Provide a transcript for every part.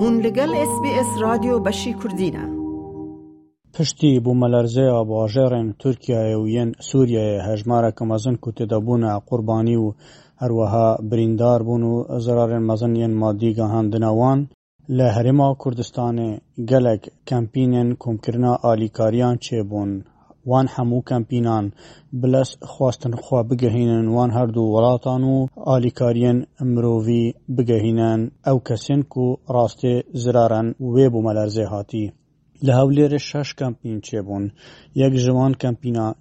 هون لگل اس بی اس رادیو بشی کردینه پشتی بو ملرزه آباجرن ترکیه و ین سوریه هجماره که مزن کتی دبونه قربانی و هروها بریندار بونو زرار مزن ین مادی گهاندنوان له هرما کردستان گلک کمپینن کمکرنا آلیکاریان چه بون وان هەموو کەمپینان بلەس خواستن خوا بگەهینن وان هەردوو وڵاتان و ئالیکاریەن مرۆڤ بگەهینەن ئەو کەسێن و ڕاستێ زرارن وێ بوو مەلەرزێ هاتی Li Hewlêrê şeş kampîn çêbûn, yek ji wan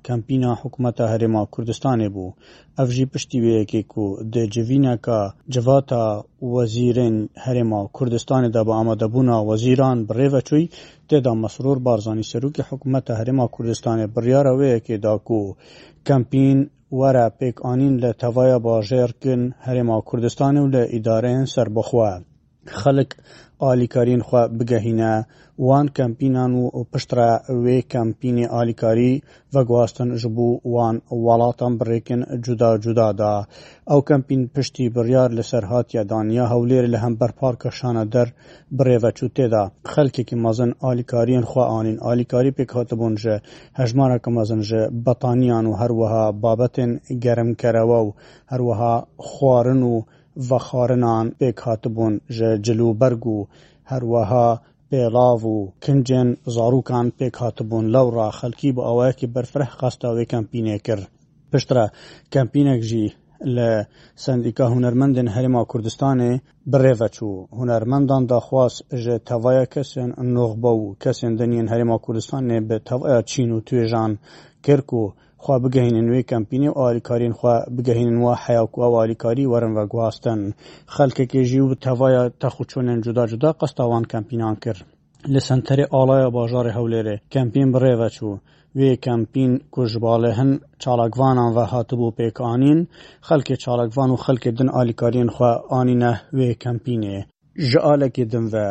kampîna Hikûmeta Herêma Kurdistanê bû; ev jî piştî wêyekê ku di civîneka Civata Wezîrên Herêma Kurdistanê de bi amadebûna wezîran bi rêve çû, têda Mesrûr Barzanî Serokê Hikûmeta Herêma Kurdistanê biryara wêyekê da ku kampîn were pêkanîn li tevaya bajêrkirin Herêma Kurdistanê û li îdareyên serbixwe. Xelk ئالیکارین خو بگەهینە وان کەمپینان و پشترە وێ کەمپینی ئالیکاری وەگواستن ji بۆ wan وڵاتان birêkin cuda cuda da ew kempîn piştî biryar li ser hatiye daniya hewlêr li hem berparka şana der birêveçû tê da xelkekî mezin alîkariyên xwe anîn alîkarî pêk hatibûn ji hejmareke mezin ji betaniyan û her wiha babetên germkerewe û her wiha xwarin û ڤەخارنان پێک هاتبوون ژە جلوبەرگ و هەروەها پێڵاو و کنجێن زارروکان پێک هاتبوون لەوڕا خەلکی بۆ ئەوەیەکی بەرفرەح خاستاوەی کەمپینێ کرد پشترە کەمپینێک ژی لە سندیکا هوەرمەندن هەرما کوردستانê birêveçû hunermendan daxwast ji tevaya kesên noxba û kesên deniyên herêma Kurdistanê bi tevaya Çîn û توێژان kirk û خوا بگەهێنن وێ کەمپینی و ئالیکارین خوا بگەهێنن وا حیاکو ئەو ئالیکاری وەرن وە گواستن خەلکێکێژی و تەوایە تەخوچۆنێن جودا جودا قەستاوان کەمپینان کرد لە سنتەرێ ئاڵایە باژارێ هەولێرێ کەمپین بڕێوە چوو وێ کەمپین کوژباڵێ هەن چاڵکوانان و هاتبوو پێکانین خەلکێ چاڵکوان و خەلکێ دن ئالیکارین خوا ئاینە وێ کەمپینێ ji alekê din ve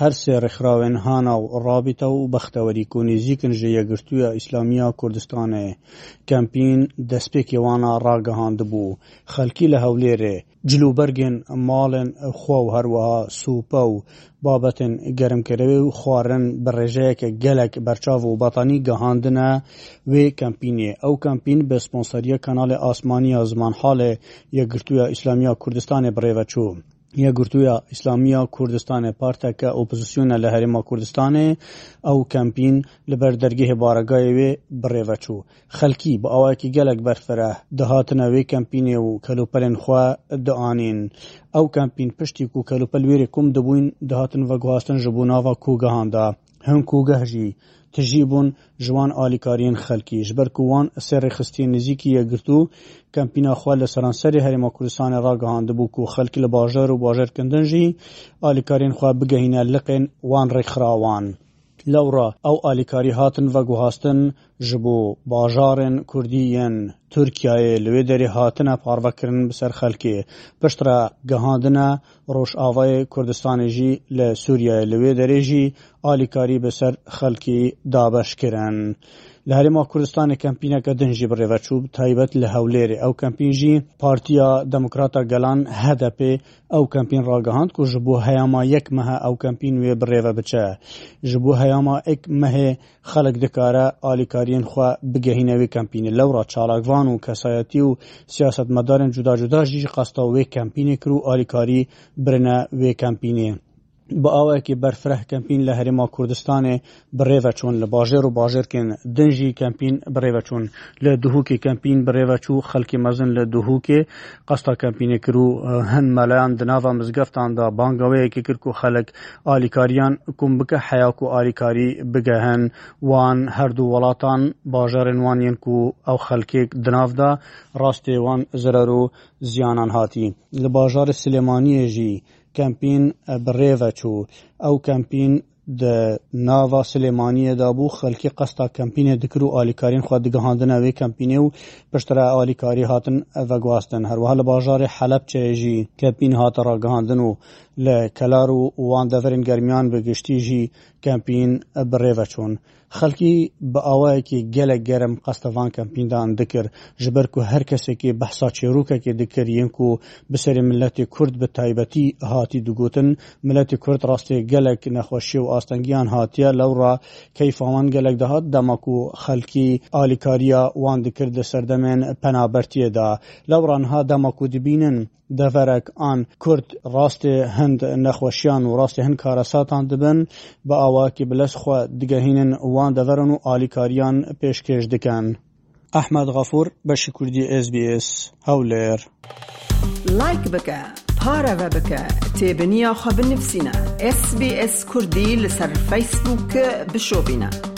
her sê rêxrawînhana rabîta û bextewerî Konêzîkin ji Yekgirtiya Îslamî ya Kurdistanê kempîn destpêkê wan ragihandibû xelkî li Hewlêrê cilûbergên malên xwe û herwiha sûpa û babetên germkerivê û xwarin bi rêjeyeke gelek berçav û betanî gihandine wê kempînê. Ew kempîn bi sponseriya Kanalê Asmanî ya Zimanhalê Yekgirtiya Îslamî ya Kurdistanê bi rêve çû. یا گرتویا اسلامیه کوردستان پارتک اپوزیسیون له هریما کوردستان او کمپین لبر درگه بارگای وی بریوچو خلکی با اوای کی گلک برفره ده هاتنه وی کمپین او کلوپلن خو د انین او کمپین پشتي کو کلوپل ویری کوم د بوین ده هاتن وګواستن جبونا و کوګهاندا هم کوګه جی تژی بوون ژوان ئالیکارین خەلکیش بەرکو وان سێڕی خستی نزیکی یەگرتو کەمپیناخوا لە سەرانسەری هەرێمە کوردستانی ڕاگەهاندبوو و خەلکی لە باژەر و باژەرکردنژی ئالیکارین خوا بگەهینە لقێن وان ڕێکخراوان. لورا او آلیکاری هاتن و گوهاستن جبو باجارن کردیین تورکیای لوی دری هاتن پاروکرن بسر خلکی پشترا گهاندن روش آوای کردستان جی لسوریای لوی دری جی آلیکاری بسر خلکی دابش کرن لە هەرێما کوردستانی کەمپینەکە دنجی بڕێوەچوو تایبەت لە هەولێرێ ئەو کەمپینژی پارتیا دموکراتە گەلان هەدەپێ ئەو کەمپین ڕاگەهاند و ژ بۆ هەیەما یەک مەهە ئەو کەمپین وێ بڕێوە بچە ji بۆ هەیەما ئەک مەهێ خەلک دکارە ئالیکارین خوا بگەهینەوەی کەمپینی لەورا چالاکوان و کەسایەتی و سیاست مەدارن جوداجداژی قەستە وێ کەمپینی کرد و ئالیکاری برنە وێ کەمپینێ. بە ئاوەیەکی بەرفرە کەمپین لە هەرێما کوردستانێ بڕێوە چوون لە باژێر و باژێرکن دنجی کەمپین بڕێوە چوون لە دوهوکی کەمپین بڕێوە چوو خەڵکی مەزن لە دوهوکێ قستا کەمپینێ کرد و هەند مەلایان دناوا مزگەفتاندا بانگەوەیەکی کرد و خەلک ئالیکاریان کوم بکە حیاک و ئالیکاری بگەهن وان هەردوو وڵاتان باژارن وانین و ئەو خەلکێک دناافدا ڕاستێوان زرەر و زیانان هاتی لە باژارە سلێمانیەژی کمپین بڕێوە چوو ئەو کەمپین ناوا سلێمانیە دابوو خەلکی قستا کەمپینە دکر و ئالیکارین خوا دگەهاندنە وێ کەمپینێ و پشترا ئالیکاری هاتن ئەڤگواستن هەروەها لە باژارێ حەلب چێژی کەپین هاتە ڕگەهاندن و لە کەلار و وان دەڤرن گەرمیان بەگشتیژی کەمپین بڕێوە چۆن. خەڵکی بە ئاوایەکی گەلک گەرم قەستەوان کەمپیندان دکرد ژبەر و هەر کەسێکی بەحسا چێروکەکی دکرد یەنک و بسەری ملەتی کورد بە تایبەتی هاتی دوگوتن ملەتی کورد ڕاستی گەلک نەخۆشی و ئاستەنگیان هاتیە لەوڕا کەیفاوان گەلک دەهات دەمەک و خەلکی ئالیکاریا وان دکرد لە سەردەمێن پەنابەتیەدا لەوڕانها دەمەک و دبینن دەڤەرێک آن کورد راست هند نەخۆشیان و ڕاستی هەند دبن دەبن بە ئاواکی بلەستخوا دگەهینن وان دفرن و ئالیکاریان پێشکێش دکەن. ئەحمد غەفور بەشی کوردی SسBS هەولێر. لایک بکە پارەوە بکە تێبنیاخوا بنفسینە SسBS کوردی لەسەر بشو بشۆبینە.